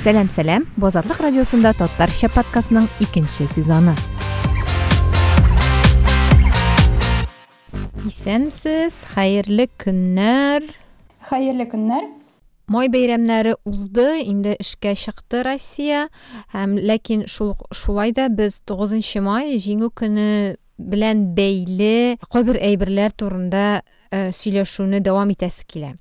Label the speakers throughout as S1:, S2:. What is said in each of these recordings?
S1: сәлем сәлем. Азатлык радиосунда татарча подкастынын экинчи сезону исәнмесез хайырлы күннәр.
S2: Хайырлы күннәр.
S1: Май бәйрәмнәре узды инде эшкә чыкты россия. Һәм ләкин шул шулай да без тугызынчы май җиңү көне белән бәйле кайбер әйберләр турында э, сөйләшүне дәвам итәсе килә.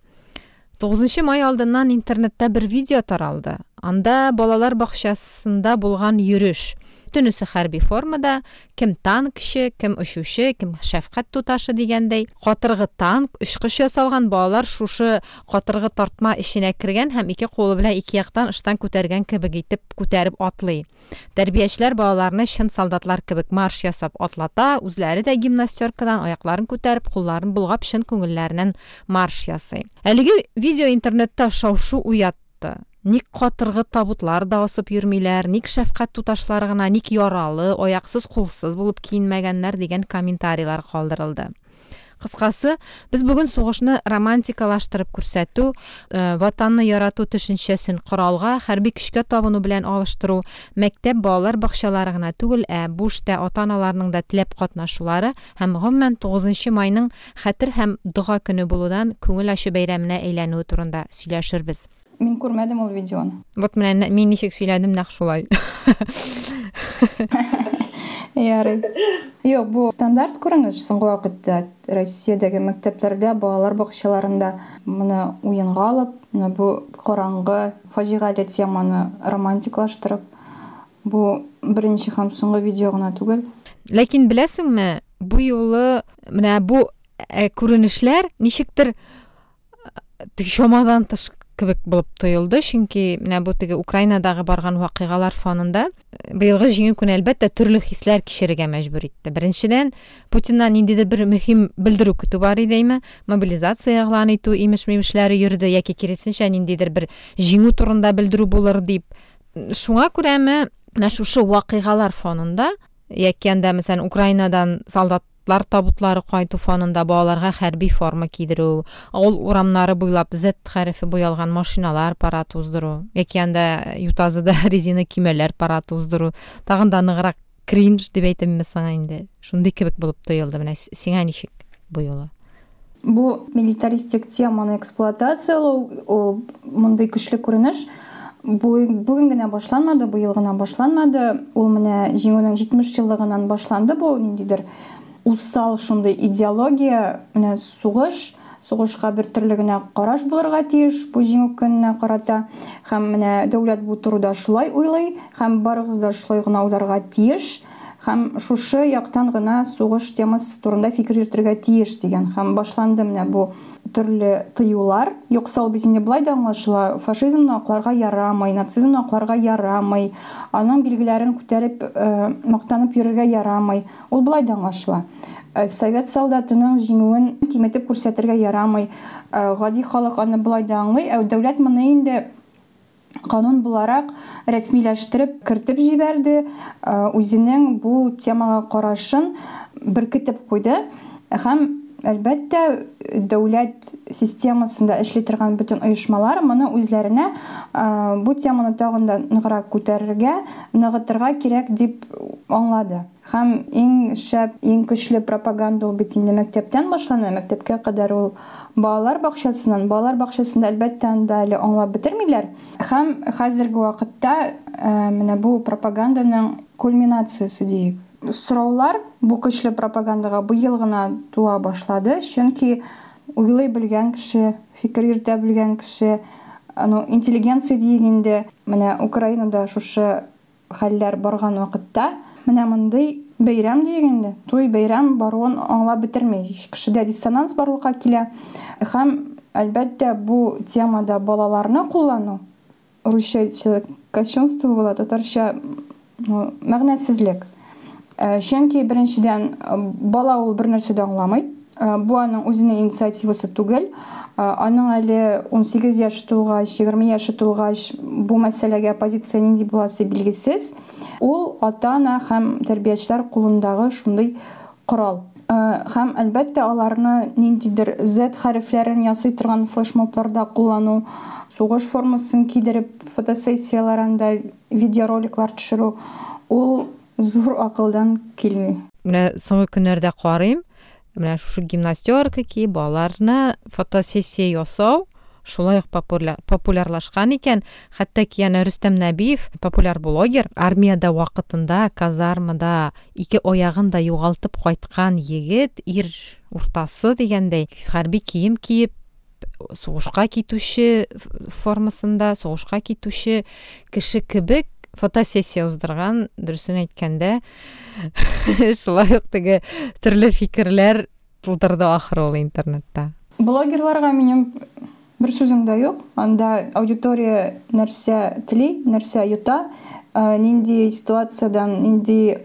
S1: Тугызынчы май алдыннан интернетта бер видео таралды. Анда балалар бакчасында булган йөреш төнесе хәрби формада кем танкчы кем очучы кем шәфкать туташы дигәндәй катыргы танк очкыч ясалган балалар шушы катыргы тартма эченә кергән һәм ике кулы белән ике яктан ыштан күтәргән кебек итеп күтәреп атлый. Тәрбиячеләр балаларны чын солдатлар кебек марш ясап атлата үзләре дә гимнастеркадан аякларын күтәреп кулларын болгап чын күңелләреннән марш ясый. Әлеге видео интернетта шау-шу уятты. Ник катыргы табутлар да асып йөрмиләр ник шәфкать туташлары гына ник яралы аяксыз кулсыз булып киенмәгәннәр дигән комментарийлар калдырылды кыскасы без бүген сугышны романтикалаштырып күрсәтү э, ватанны ярату төшенчәсен коралга хәрби көчкә табыну белән алыштыру мәктәп балалар бакчалары гына түгел ә бу эштә ата аналарның да теләп катнашулары һәм гомумән тугызынчы майның хәтер һәм дога көне булудан күңел ачу бәйрәменә әйләнүе турында сөйләшербез.
S2: Мин күрмәдем ул видеоны
S1: вот менә мин ничек сөйләдем нәкъ шулай
S2: ярый юк бу стандарт күренеш соңгы вакытта россиядәге мәктәпләрдә балалар бакчаларында моны уенга алып менә бу караңгы фаҗигале теманы романтиклаштырып бу беренче һәм соңгы видео гына түгел.
S1: Ләкин беләсеңме бу юлы менә бу күренешләр ничектер чамадан тыш кебек булып тоелды чөнки менә бу теге украинадагы барган вакыйгалар фонында быелгы җиңү көне әлбәттә төрле хисләр кичерергә мәҗбүр итте. Беренчедән путиннан ниндидер бер мөһим белдерү көтү бар идеме мобилизация игълан итү имеш мимешләре йөрде яки киресенчә ниндидер бер җиңү турында белдерү булыр дип. Шуңа күрәме менә шушы вакыйгалар фонында яки анда мәсәлән украинадан солдат солдатлар табутлары кайту фонында балаларга хәрби форма кидерү авыл урамнары буйлап z хәрефе буялган машиналар парад уздыру яки анда ютазыда резина кимәләр парады уздыру тагын да ныграк кринж дип әйтәмме сиңа инде. Шундый кебек булып тоелды менә сиңа ничек бу юлы?
S2: Бу милитаристик теманы эксплуатациялау ул мондый көчле күренеш. Бүгін генә башланмады быел гына башланмады. Ул менә җиңүнең җитмеш еллыгыннан башланды бу ниндидер уссал ушундай идеология мына сугуш сугушка бир түрлүү гана караш болорго тийиш бул жеңүү күнүнө карата. Һәм менә дәүләт бу турыда шулай уйлый һәм барыгыз да шулай гына уйларга тиеш. Һәм шушы яктан гына сугыш темасы турында фикер йөртергә тиеш дигән. Һәм башланды менә бу. Төрле тыюлар. Юкса ул бит инде былай да аңлашыла. Фашизмны акларга ярамый нацизмны акларга ярамый аның билгеләрен күтәреп мактанып йөрергә ярамый ул былай да аңлашыла. Совет солдатының җиңүен киметеп күрсәтергә ярамый гади халык аны былай да аңлый. Ә дәүләт моны инде канун буларак рәсмиләштереп кертеп җибәрде. Үзенең бу темага карашын әлбәттә дәүләт системасында эшли торган бөтен оешмалар моны үзләренә бу теманы тагын да ныграк күтәрергә ныгытырга кирәк дип аңлады. Һәм иң шәп иң көчле пропаганда ул бит инде мәктәптән башлана мәктәпкә кадәр ул балалар бакчасыннан балалар бакчасында әлбәттә анда әле аңлап бетермиләр. Һәм хәзерге вакытта менә бу пропаганданың кульминациясе диек. Сораулар бу көчле пропагандаға гына туа башлады чөнки уйлый белгән кеше фикер йөртә белгән кеше ну интеллигенция дигәндә менә украинада шушы хәлләр барган вакытта менә мондый бәйрәм дигәндә туй бәйрәм баруын аңлап бетермәй кешедә диссонанс барлыкка килә һәм әлбәттә бу темада балаларны куллану русча кощунство була татарча мәгънәсезлек чөнки беренчедән бала ул бер нәрсә дә аңламый бу аның үзенең инициативасы түгел. Аның ун сигез яше тулгач егерме яше тулгач бу мәсьәләгә позиция нинди буласы билгесез. Ул ата ана һәм тәрбиячеләр кулындагы шундый корал. Һәм әлбәттә аларны ниндидер z хәрефләрен ясый торган флешмобларда куллану сугыш формасын кидереп фотосессияларында видеороликлар төшерү. Ул зур акылдан килми
S1: менә соңгы көннәрдә карыйм менә шушы гимнастерка киеп балаларны фотосессия ясау шулай ук популярлашкан икән. Хәтта янә рөстәм нәбиев популяр блогер армияда вакытында казармада ике аягын да югалтып кайткан егет ир уртасы дигәндәй хәрби кием киеп сугышка китүче формасында сугышка китүче кеше кебек фотосессия уздырган дөресен әйткәндә шулай ук фикерләр тудырды ахры ул интернетта
S2: блогерларга минем бер сүзем дә юк анда аудитория нәрсә тели нәрсә йота нинди ситуациядан нинди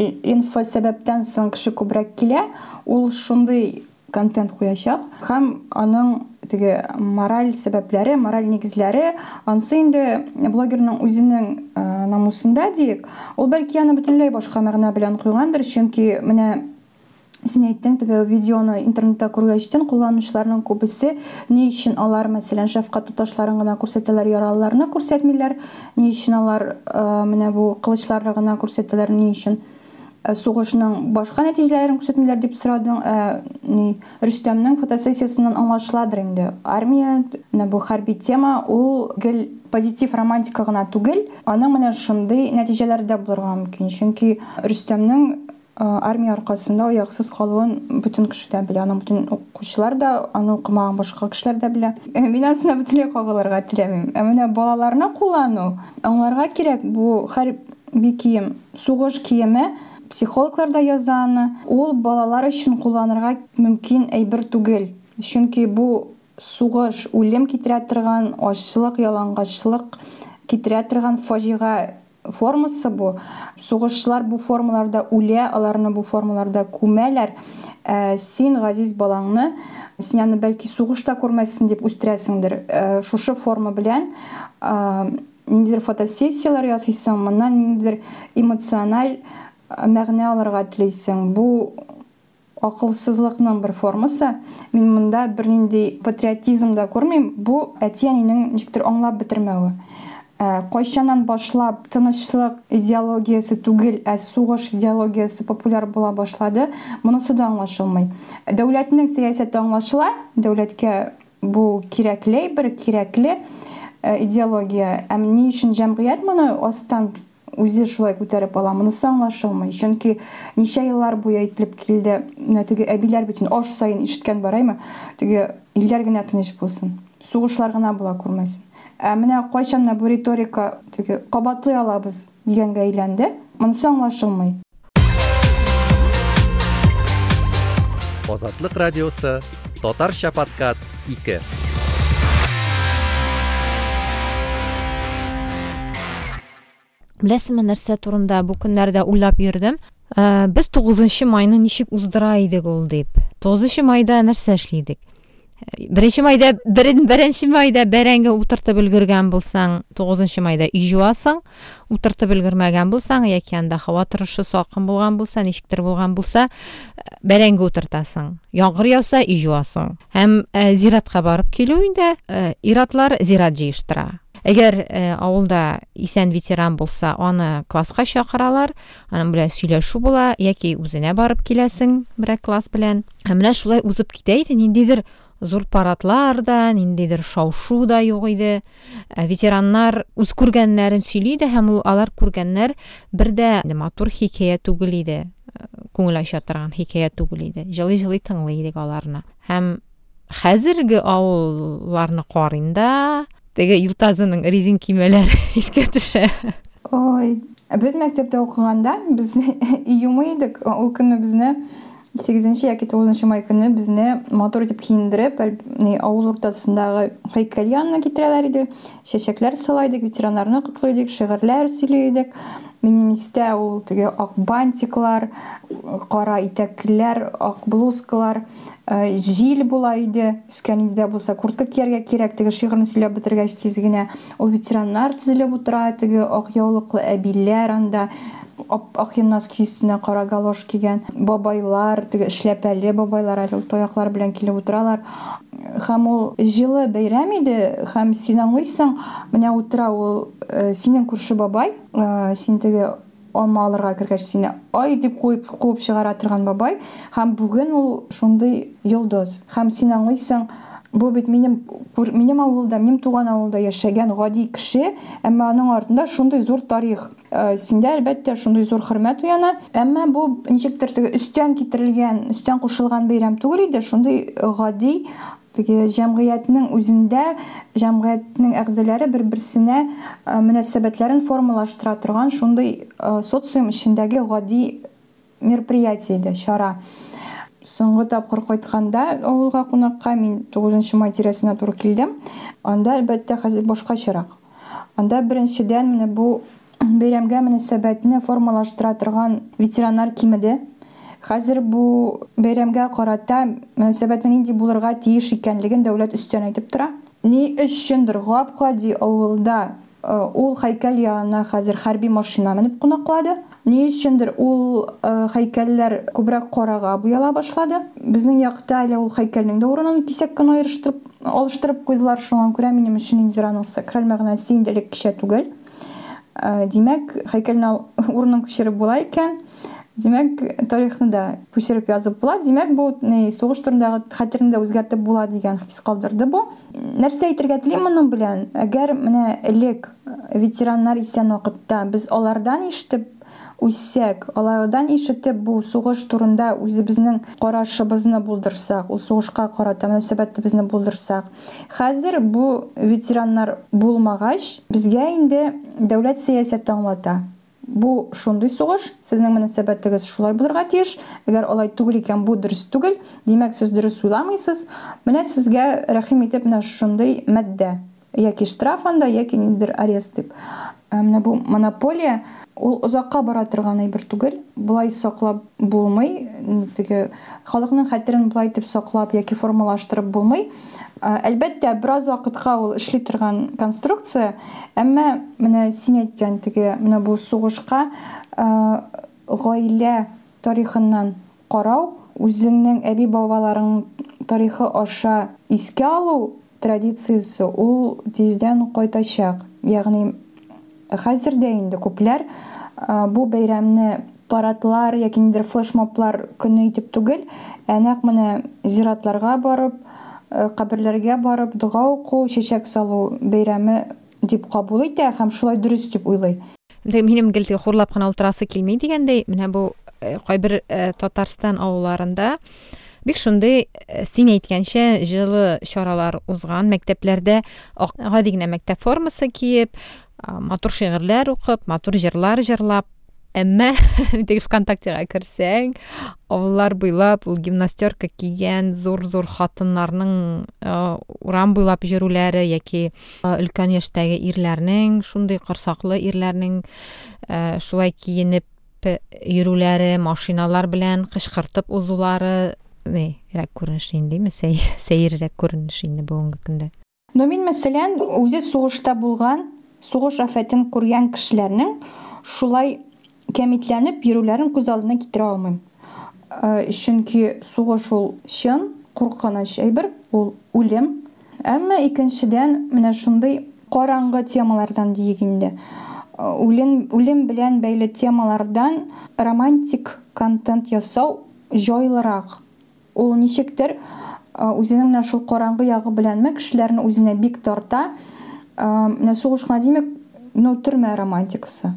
S2: инфо сәбәптән соң кеше күбрәк килә ул шундый контент куячак һәм аның теге мораль сәбәпләре мораль нигезләре ансы инде блогерның үзенең намусында диек. Ул бәлки аны бөтенләй башка мәгънә белән куйгандыр чөнки менә син әйттең теге видеоны интернетта күргәчтен кулланучыларның күбесе ни өчен алар мәсәлән шәфкать туташларын гына күрсәтәләр яралыларны күрсәтмиләр ни өчен алар менә бу кылычларны гына күрсәтәләр ни өчен сугышның башка нәтиҗәләрен күрсәтмиләр дип сорадың. Ни рөстәмнең фотосессиясыннан аңлашыладыр инде. Армия менә бу хәрби тема ул гел позитив романтика гына түгел. Аның менә шундый нәтиҗәләре дә булырга мөмкин. Чөнки рөстәмнең армия аркасында аяксыз калуын бүтән кеше дә белә. Аның бүтән укучылар да аны укымаган башка кешеләр дә белә. Мин ансына бөтенләй кагылырга теләмим. Ә менә балаларны куллану. Аңларга кирәк. Бу хәрби кием сугыш киеме психологлар да яза аны ул балалар өчен кулланырга мөмкин әйбер түгел. Чөнки бу сугыш үлем китерә торган ачлык ялангачлык китерә торган фаҗига формасы бу. Сугышчылар бу формаларда үлә аларны бу формаларда күмәләр. Ә, син газиз балаңны син аны бәлки сугышта күрмәссең дип үстерәсеңдер ә, шушы форма белән ә, ниндидер фотосессиялар ясыйсың эмоциональ мәгънә алырга телисең бу акылсызлыкның бер формасы. Мин монда бернинди патриотизм да күрмим бу әти әнинең ничектер аңлап бетермәве кайчаннан башлап тынычлык идеологиясы түгел ә сугыш идеологиясы популяр була башлады. Монысы да аңлашылмый дәүләтнең сәясәте аңлашыла дәүләткә бу кирәкле бер кирәкле идеология. Әм ни өчен җәмгыять моны астан үзе шулай күтәреп ала монысын аңлаша алмый чөнки ничә еллар буе әйтелеп килде. Менә теге әбиләр бит аш сайын ишеткән бараймы? Теге илләр генә тыныч булсын. Сугышлар гына була күрмәсен. Ә менә кайчан менә бу риторика теге кабатлый алабыз дигәнгә әйләнде. Монысы аңлашылмый
S3: азатлык радиосы татарча подкаст 2
S1: bilasizmi narsa turында бу көннәрдә уйлап йөрдем без тугызынчы майны ничек уздыра идек ул дип тогызынчы майда нәрсә эшли идек майда берен беренче майда бәрәңге утыртып өлгергән булсаң тугызынчы майда өй жуасың утыртып өлгермәгән булсаң яки анда һава торышы салкын булган булса ничектер булган булса бәрәңге утыртасың яңгыр яуса өй жуасың һәм зиратка барып килү инде иратлар зират җыештыра әгәр авылда исән ветеран булса аны класска чакыралар аның белән сөйләшү була яки үзенә барып киләсең берәр класс белән. Һәм менә шулай узып китә иде ниндидер зур парадлар да ниндидер шау да юк иде. Ә, ветераннар үз күргәннәрен сөйли һәм алар күргәннәр бер дә матур хикәя түгел иде. Ә, күңел ача торган хикәя түгел иде. Җылый җылый тыңлый идек аларны. Һәм хәзерге авылларны карыйм теги резин кеймелері еске түшө.
S2: Ой біз мектепте оқығанда біз июму едік ол күні бизди 8 яки 9 май көне безне мотор дип киендереп, авыл уртасындагы һәйкәл янына китерәләр иде. Чәчәкләр сала идек, ветераннарны котлый идек, шигырьләр сөйли идек. Минем истә ул теге ак бантиклар, қара итәкләр, ак блузкалар, э, жил була иде. Үскән иде дә булса, куртка кияргә керек теге шигырьне сөйләп бетергәч тиз генә ул ветераннар тезелеп утыра, теге ак яулыклы әбиләр анда ап-ак носки өстенә кара галош кигән бабайлар теге эшләпәле бабайлар әле ул таяклар белән килеп утыралар һәм ул җылы бәйрәм иде һәм син аңлыйсың. Менә утыра ул э, синең күрше бабай э, син теге алма алырга кергәч сине ай! дип куып куып чыгара торган бабай. Һәм бүген ул шундый йолдыз һәм син аңлыйсың бу бит минем минем авылда минем туган авылда яшәгән гади кеше әмма аның артында шундый зур тарих. Э, синдә әлбәттә шундый зур хөрмәт уяна. Әмма бу ничектер теге өстән китерелгән өстән кушылган бәйрәм түгел иде. Шундый гади теге җәмгыятьнең үзендә җәмгыятьнең әгъзалары бер берсенә э, мөнәсәбәтләрен формалаштыра торган шундый э, социум эчендәге гади мероприятие иде чара. Соңгы тапкыр кайтканда авылга кунакка мин тугызынчы май тирәсенә туры килдем анда әлбәттә хәзер башкачарак анда беренчедән менә бу бәйрәмгә мөнәсәбәтне формалаштыра торган ветераннар кимеде хәзер бу бәйрәмгә карата мөнәсәбәтнең нинди булырга тиеш икәнлеген дәүләт өстән әйтеп тора ни өчендер гап-гади авылда ул һәйкәл янына хәзер хәрби машина менеп кунаклады ни өчендер ул һәйкәлләр күбрәк карага буяла башлады. Безнең якта әле ул һәйкәлнең дә урынын кисәк кенә аерыштырып алыштырып куйдылар. Шуңа күрә минем өчен инде аның сакраль мәгънәсе инде элек кичә түгел. Димәк һәйкәлне урынын күчереп була икән. Демәк тарихны да күчереп язып була. Демәк бу сугыш турындагы хәтерне дә үзгәртеп була дигән хис калдырды бу. Нәрсә әйтергә телим моның белән? Әгәр менә элек ветераннар исән вакытта без алардан ишетеп үссәк. Алардан ишетеп бу сугыш турында үзебезнең карашыбызны булдырсак ул сугышка карата мөнәсәбәтебезне булдырсак. Хәзер бу ветераннар булмагач безгә инде дәүләт сәясәте аңлата. Бу шундый сугыш сезнең мөнәсәбәтегез шулай булырга тиеш. Әгәр алай түгел икән бу дөрес түгел. Димәк сез дөрес уйламыйсыз. Менә сезгә рәхим итеп менә шундый мәддә яки штраф анда яки ниндидер арест дип менә бу монополия ул озакка бара торган әйбер түгел болай саклап булмый теге халыкның хәтерен болай итеп саклап яки формалаштырып булмый әлбәттә бераз вакытка ул эшли торган конструкция. Әмма менә син әйткән теге менә бу сугышка гаилә тарихыннан карау үзеңнең әби бабаларың тарихы аша искә алу традициясе ул тиздән кайтачак ягъни хәзер дә инде күпләр бу бәйрәмне парадлар яки ниндидер флешмоблар көне итеп түгел ә нәкъ менә зиратларга барып каберләргә барып дуга уку чәчәк салу бәйрәме дип кабул итә һәм шулай дөрес дип уйлый
S1: минем гел хурлап кына утырасы килми дигәндәй менә бу кайбер татарстан авылларында бик шундый син әйткәнчә җылы чаралар узган мәктәпләрдә гади генә мәктәп формасы киеп матур шигырьләр укып матур җырлар җырлап. Әмма теге вконтактега керсәң авыллар буйлап ул гимнастерка кигән зур зур хатыннарның урам буйлап йөрүләре яки өлкән яшьтәге ирләрнең шундый корсаклы ирләрнең шулай киенеп йөрүләре машиналар белән кычкыртып узулары нерәк күренеш индеме сәеррәк күренеш инде бүгенге көндә
S2: но мин мәсәлән үзе сугышта булган сугыш афәтен күргән кешеләрнең шулай кәмитләнеп йөрүләрен күз алдына китерә алмыйм чөнки сугыш ул чын куркыныч әйбер ул үлем әмма икенчедән менә шундый караңгы темалардан диек үлем үлем белән бәйле темалардан романтик контент ясау җайлырак ул ничектер үзенең менә шул караңгы ягы беләнме кешеләрне үзенә бик тарта. Менә сугышка димәк ну төрмә романтикасы.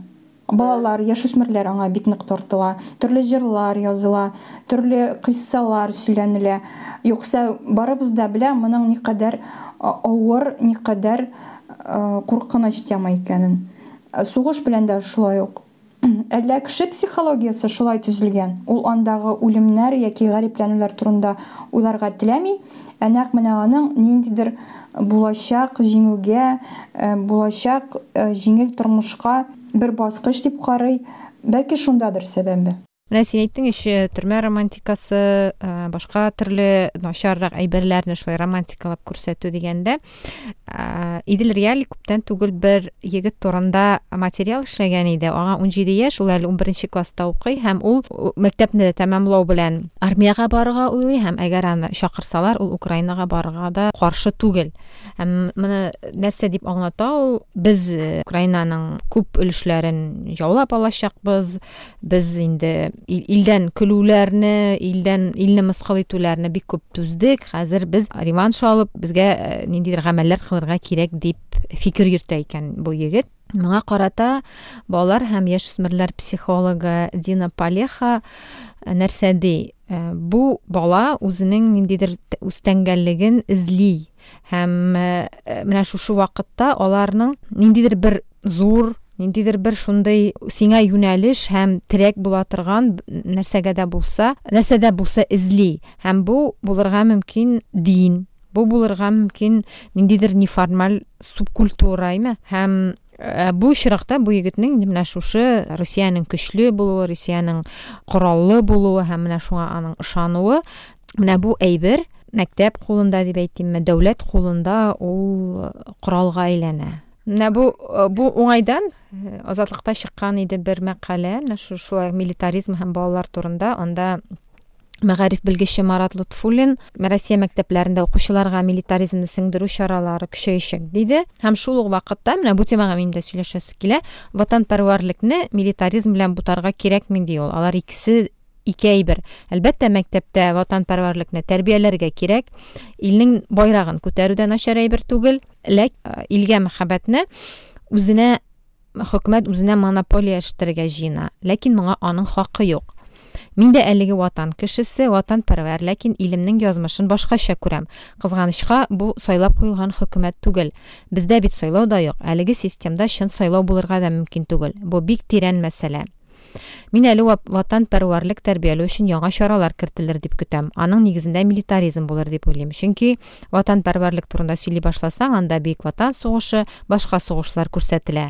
S2: Балалар яшүсмерләр аңа бик нык тартыла. Төрле җырлар языла төрле кыйссалар сөйләнелә. Юкса барыбыз да белә моның никадәр авыр никадәр куркыныч тема икәнен. Сугыш белән дә шулай ук. Әллә кеше психологиясе шулай төзелгән? Ул андагы үлемнәр яки гарипләнүләр турында уйларга теләми ә нәкъ менә аның ниндидер булачак җиңүгә булачак җиңел тормышка бер баскыч дип карый. Бәлки шундадыр сәбәбе?
S1: Менә син әйттең ише төрмә романтикасы башка төрле начаррак әйберләрне шулай романтикалап күрсәтү дигәндә ә, идел реали күптән түгел бер егет турында материал эшләгән иде аңа 17 яшь ул әле 11 класста укый һәм ул мәктәпне тәмамлау белән армияга барырга уйлый һәм әгәр аны чакырсалар ул украинага барырга да каршы түгел һәм моны нәрсә дип аңлата ул без украинаның күп өлешләрен яулап алачакбыз без инде илдән көлүләрне илдән илне мыскыл итүләрне бик күп түздек хәзер без реванш алып безгә ниндидер гамәлләр кылырга кирәк дип фикер йөртә икән бу егет моңа карата балалар һәм яшүсмерләр психологы дина палеха нәрсә ди бу бала үзенең ниндидер үстәнгәнлеген эзли һәм менә шушы вакытта аларның ниндидер бер зур ниндидер бер шундай сиңа юнәлеш һәм терәк була торган нәрсәгә дә булса нәрсәдә булса эзли һәм бу булырга мөмкин дин бу булырга мөмкин ниндидер неформаль субкультура име һәм бу очракта бу егетнең менә шушы россиянең көчле булуы россиянең кораллы булуы һәм менә шуңа аның ышануы менә бу әйбер мәктәп кулында дип әйтимме дәүләт кулында ул коралга әйләнә Менә бу бу уңайдан азатлыкта чыккан иде бер мәкалә. Менә шу шулай милитаризм һәм балалар турында. Анда мәгариф белгече марат лутфуллин россия мәктәпләрендә укучыларга милитаризмны сеңдерү чаралары көчәячәк диде. Һәм шул ук вакытта менә бу темага минем дә сөйләшәсе килә. Ватанпәрвәрлекне милитаризм белән бутарга кирәкми ди алар икесе ике әйбер әлбәттә мәктәптә ватанпәрвәрлекне тәрбияләргә кирәк илнең байрагын күтәрү дә начар әйбер түгел ләкин илгә мәхәббәтне үзенә хөкүмәт үзенә монополияләштерергә җыена ләкин моңа аның хакы юк Мин дә әлеге ватан кешесе, ватанпәрвәр, ләкин илемнең язмышын башкача күрәм. Кызганычка, бу сайлап куелган хөкүмәт түгел. Бездә бит сайлау да юк. Әлеге системда чын сайлау булырга да мөмкин түгел. Бу бик тирән мәсьәлә. Мин әле ватанпәрвәрлек тәрбияләү өчен яңа чаралар кертелер дип көтәм. Аның нигезендә милитаризм булыр дип уйлыйм. Чөнки ватанпәрвәрлек турында сөйли башласаң, анда бик ватан сугышы, башка сугышлар күрсәтелә.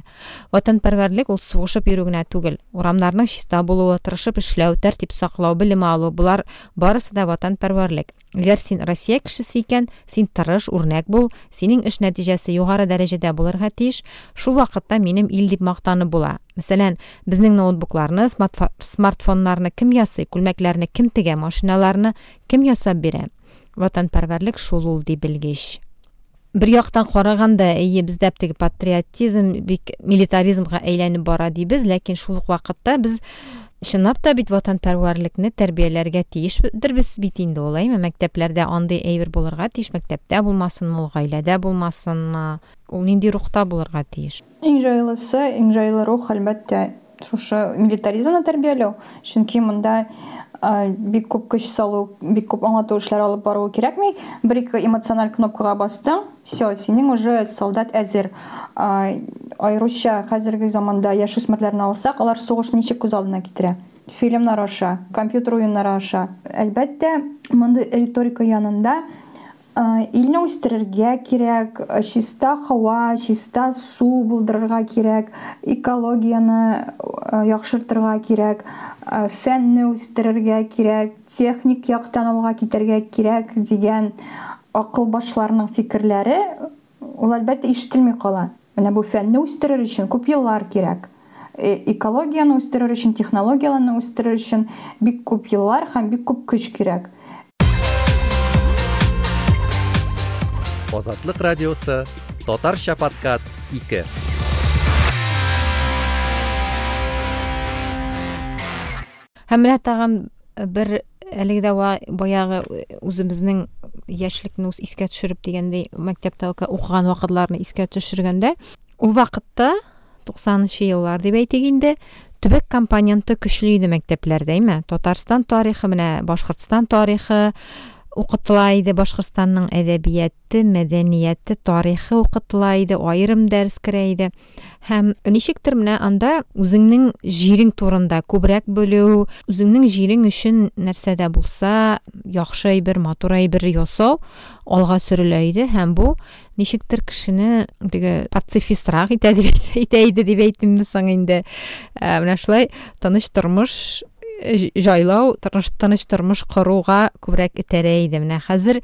S1: Ватанпәрвәрлек ул сугышып йөрү генә түгел. Урамнарның чиста булуы, тырышып эшләү, тәртип саклау, белем алу, булар барысы да ватанпәрвәрлек. Әгәр син Россия кешесе икән, син тырыш, үрнәк бул, синең эш нәтиҗәсе югары дәрәҗәдә булырга тиеш. Шул вакытта минем ил дип мактанып була. Мәсәлән, безнең ноутбукларны, смартфоннарны кем ясый, күлмәкләрне кем тегә, машиналарны кем ясап бирә? Ватанпәрвәрлек шул ул ди белгеч. Бер яктан караганда, әйе, бездә теге патриотизм, бик милитаризмга әйләнеп бара дибез, ләкин шул ук без чынлап та бит ватанпәрвәрлекне тәрбияләргә тиешдер без бит инде олаймы мәктәпләрдә андый әйбер булырга тиеш мәктәптә булмасынмы ул гаиләдә булмасынмы ул нинди рухта булырга тиеш
S2: иң җайлысы иң җайлы рух әлбәттә шушы милитаризмны тәрбияләү чөнки монда бик күп көч салу бик күп аңлату эшләре алып баруы кирәкми бер ике эмоциональ кнопкага бастың все синең уже солдат әзер. Айруча хәзерге заманда яшүсмерләрне алсак алар сугыш ничек күз алдына китерә? Фильмнар аша компьютер уеннары аша. Әлбәттә мондый риторика янында илне үстерергә кирәк чиста һава чиста су булдырырга кирәк экологияны яхшыртырга кирәк фәнне үстерергә кирәк техник яктан алга китәргә кирәк дигән акыл башларының фикерләре ул әлбәттә ишетелми кала. Менә бу фәнне үстерер өчен күп еллар кирәк. Экологияны үстерер өчен технологияларны үстерер өчен бик күп еллар һәм бик күп көч кирәк.
S3: Азатлык радиосы Татарча подкаст 2.
S1: Һәм менә тагын бер әлеге дә баягы үзебезнең яшьлекне искә төшереп дигәндәй мәктәптә укыган вакытларны искә төшергәндә ул вакытта 90нчы еллар дип әйтик инде төбәк компоненты көчле иде мәктәпләрдә татарстан тарихы менә башкортстан тарихы укытыла иде башкортстанның әдәбияты мәдәнияте тарихы укытыла иде айрым дәрес керә иде һәм ничектер менә анда үзеңнең җирең турында күбрәк белү үзеңнең җирең өчен нәрсә дә булса яхшы әйбер матур әйбер ясау алга сөрелә иде һәм бу ничектер кешене теге пацифистрак итә дип әйтә иде дип әйтимме соң инде. Менә шулай тыныч тормыш жайлау тыныч тормыш коруга күбрәк этәрә иде. Менә хәзер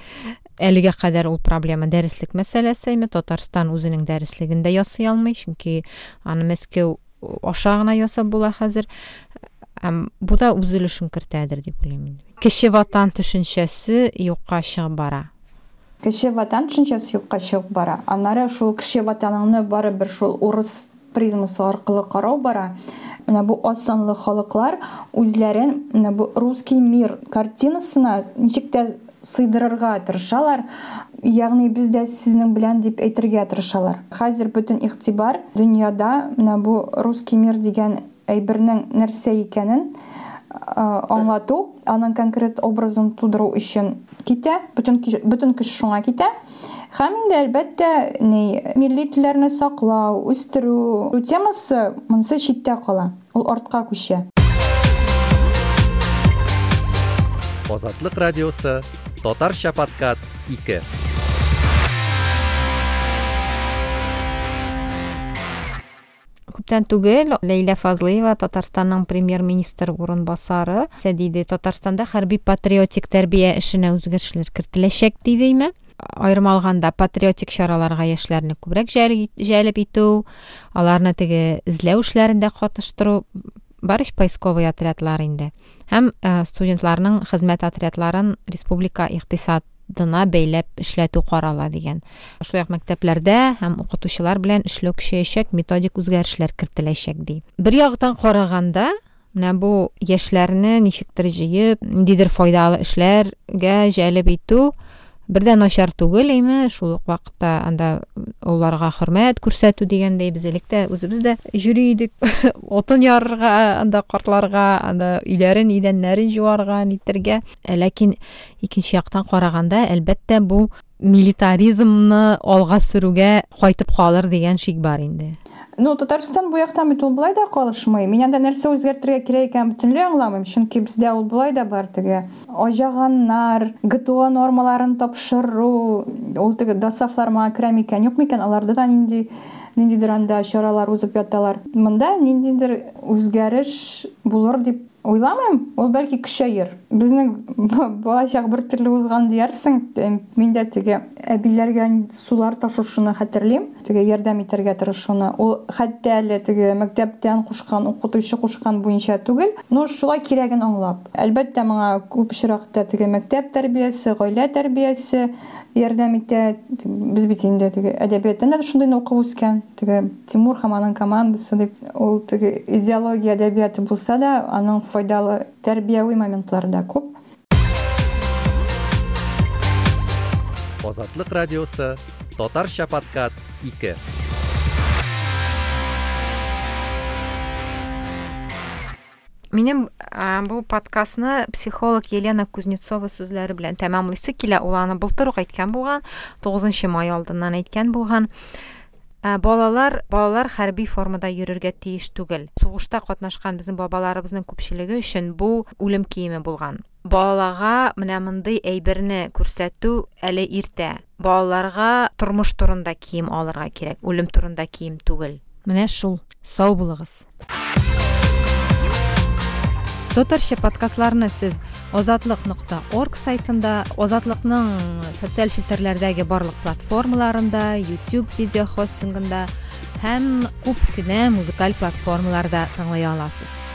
S1: әлегә кадәр ул проблема дәреслек мәсьәләсе име татарстан үзенең дәреслеген дә ясый алмый чөнки аны мәскәү аша гына ясап була хәзер һәм да үз өлешен кертәдер дип уйлыйм инде ватан төшенчәсе юкка чыгып бара.
S2: Кеше ватан төшенчәсе юкка чыгып бара. Аннары шул кеше ватаныңны барыбер шул урыс призмасы аркылы карау бара менә бу аз санлы халыклар русский мир картинасына ничек тә сыйдырырга тырышалар ягъни без дә сезнең белән дип әйтергә тырышалар. Хәзер бөтен игътибар дөньяда русский мир дигән әйбернең нәрсә икәнен аңлату аның конкрет образын тудыру өчен китә бөтен бөтен көч шуңа һәм инде әлбәттә ни милли телләрне саклау үстерү темасы монысы читтә кала. Ул артка күчә.
S3: Азатлык радиосы татарча подкаст 2
S1: күптән түгел ләйлә фазлыева татарстанның премьер министр урынбасары диде татарстанда хәрби патриотик тәрбия эшенә үзгәрешләр кертеләчәк дидеме айрым алганда патриотик чараларга яшьләрне күбрәк җәлеп итү аларны теге эзләү эшләрендә катыштыру барыш поисковый отрядлар инде. Һәм студентларның хезмәт отрядларын республика икътисад дына бәйләп эшләтү карала дигән шулай ук мәктәпләрдә һәм укытучылар белән эшләү көчәячәк методик үзгәрешләр кертеләчәк ди. Бер ягыдан караганда менә бу яшьләрне ничектер җыеп ниндидер файдалы эшләргә җәлеп итү бер дә начар түгел әйме шул ук вакытта анда оларга хөрмәт күрсәтү дигәндәй без тә үзебез дә идек отын ярырга анда картларга анда өйләрен идәннәрен җуарга нитәргә ләкин икенче яктан караганда әлбәттә бу милитаризмны алга сөрүгә кайтып калыр дигән шик бар инде.
S2: Ну татарстан бу яктан бит ул болай да калышмый. Мин анда нәрсә үзгәртергә кирәк икәнен бөтенләй аңламыйм. Чөнки бездә ул болай да бар теге. Аҗаганнар гто нормаларын тапшыру ул теге досафлар миңа керә микән юк микән аларда да нинди ниндидер анда чаралар узып яталар. Монда ниндидер үзгәреш булыр дип уйламыйм ул бәлки көчәер безнең балачак бер төрле узган диярсең мин дә теге сулар ташушыны хәтерлим теге ярдәм итәргә тырышуны. Ул хәтта әле теге мәктәптән кушкан укытучы кушкан буенча түгел ну шулай кирәген аңлап. Әлбәттә моңа күп очракта теге мәктәп тәрбиясе гаилә тәрбиясе ярдәм итә без бит инде теге әдәбиятта да шундый укып үскән. Теге тимур һәм аның командасы дип ул теге идеология әдәбияты булса да аның файдалы тәрбияви моментлары да күп.
S3: Азатлык радиосы татарча подкаст 2
S1: Минем бу подкастны психолог Елена Кузнецова сүзләре белән тәмамлыйсы килә. Ул аны былтыр ук әйткән булган, 9 май алдыннан әйткән булган. Балалар, балалар хәрби формада йөрергә тиеш түгел. Сугышта катнашкан безнең бабаларыбызның күпчелеге өчен бу үлем киеме булган. Балаларга менә мондый әйберне күрсәтү әле иртә. Балаларга тормыш турында кием алырга кирәк, үлем турында кием түгел. Менә шул. Сау булыгыз. Татарча подкастларны сез озатлык нокта орг сайтында, озатлыкның социаль челтәрләрдәге барлык платформаларында, YouTube видео хостингында һәм күп кенә музыкаль платформаларда тыңлый аласыз.